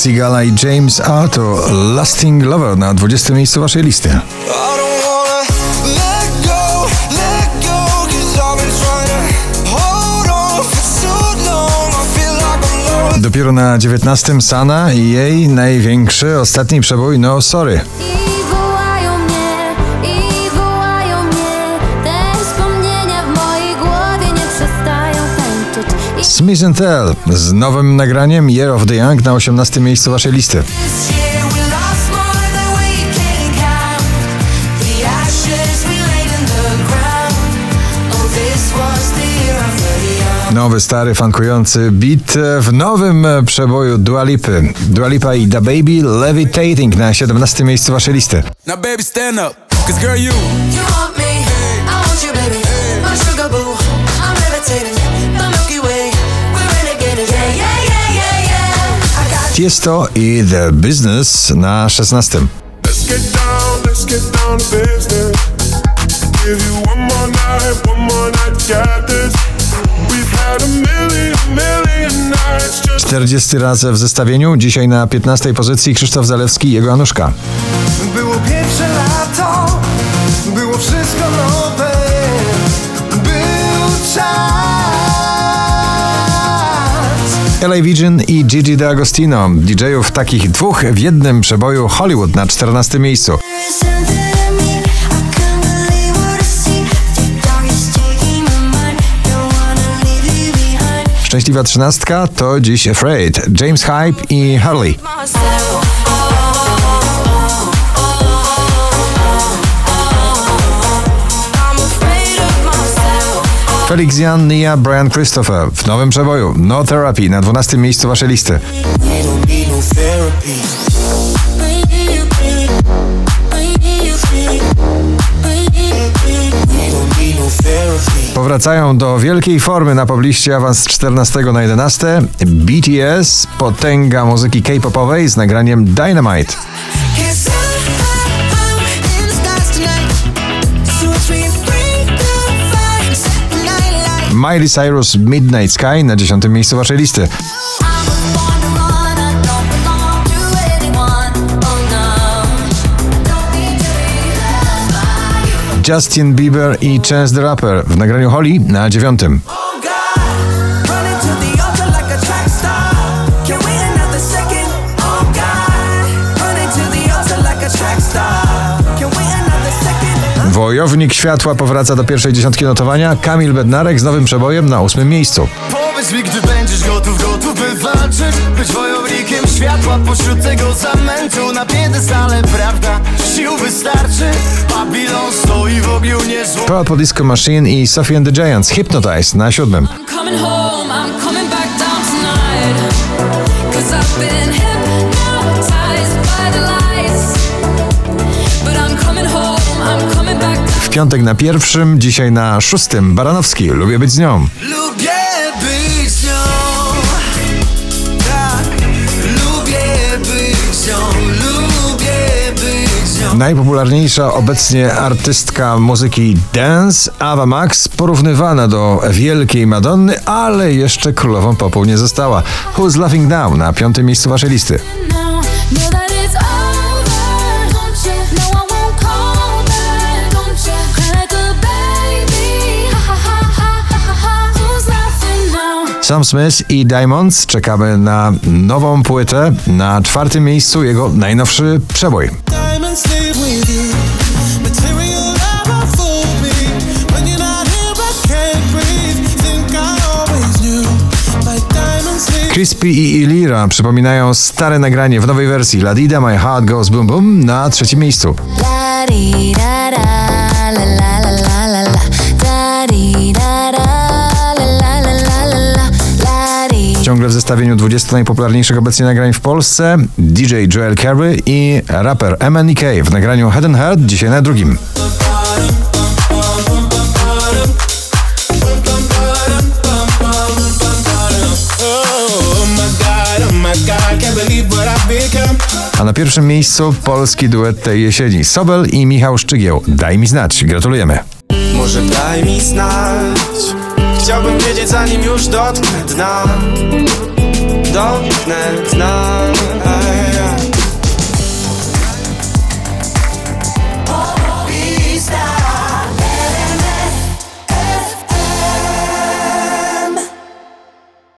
Sigala i James A to Lasting Lover na 20 miejscu waszej listy. Dopiero na 19 Sana i jej największy ostatni przebój No Sorry. Smith Tell z nowym nagraniem Year of the Young na 18 miejscu waszej listy. Nowy, stary, funkujący beat w nowym przeboju Dua Lipy. Dua Lipa i Da Baby Levitating na 17 miejscu waszej listy. Now, baby, stand up. Cause, girl, you. Tiesto i The Business na 16. Let's get down, let's get down to business. Give you one more night, one more night, got this. We've had a million, million nights just 40 raz w zestawieniu, dzisiaj na 15 pozycji Krzysztof Zalewski i jego Anuszka. Było pierwsze LA Vision i Gigi D'Agostino, DJ-ów takich dwóch w jednym przeboju Hollywood na 14 miejscu. Szczęśliwa trzynastka to dziś Afraid, James Hype i Harley. Felix Jan, Nia, Brian Christopher w nowym przeboju No Therapy na 12 miejscu waszej listy. Powracają do wielkiej formy na pobliście awans z 14 na 11. BTS, potęga muzyki K-popowej z nagraniem Dynamite. Miley Cyrus Midnight Sky na 10 miejscu waszej listy. Justin Bieber i Chance the Rapper w nagraniu Holly na 9. Wojownik Światła powraca do pierwszej dziesiątki notowania. Kamil Bednarek z nowym przebojem na 8 miejscu. Powiedz mi, gdy będziesz gotów, gotów by walczyć Być wojownikiem światła pośród tego zamętu Na piedestale, prawda, sił wystarczy Babilon stoi w ogniu niezłą Purple Disco Machine i Sophie and the Giants Hypnotize na 7. I'm coming home, I'm piątek na pierwszym, dzisiaj na szóstym. Baranowski, lubię być z nią. Lubię być z nią. Tak, lubię być z nią. Lubię być z nią. Najpopularniejsza obecnie artystka muzyki dance, Ava Max, porównywana do wielkiej Madonny, ale jeszcze królową popu nie została. Who's Laughing Now na piątym miejscu waszej listy. Sam Smith i Diamonds. Czekamy na nową płytę. Na czwartym miejscu jego najnowszy przebój. Crispy i Ilira przypominają stare nagranie w nowej wersji. La Dida My Heart Goes Boom Boom na trzecim miejscu. La di da da, w zestawieniu 20 najpopularniejszych obecnie nagrań w Polsce DJ Joel Carey i raper MNEK w nagraniu Head and Heart dzisiaj na drugim. A na pierwszym miejscu polski duet tej jesieni Sobel i Michał Szczygieł. Daj mi znać. Gratulujemy. Może daj mi znać Chciałbym wiedzieć zanim już dotknę dna. Dotknę dna.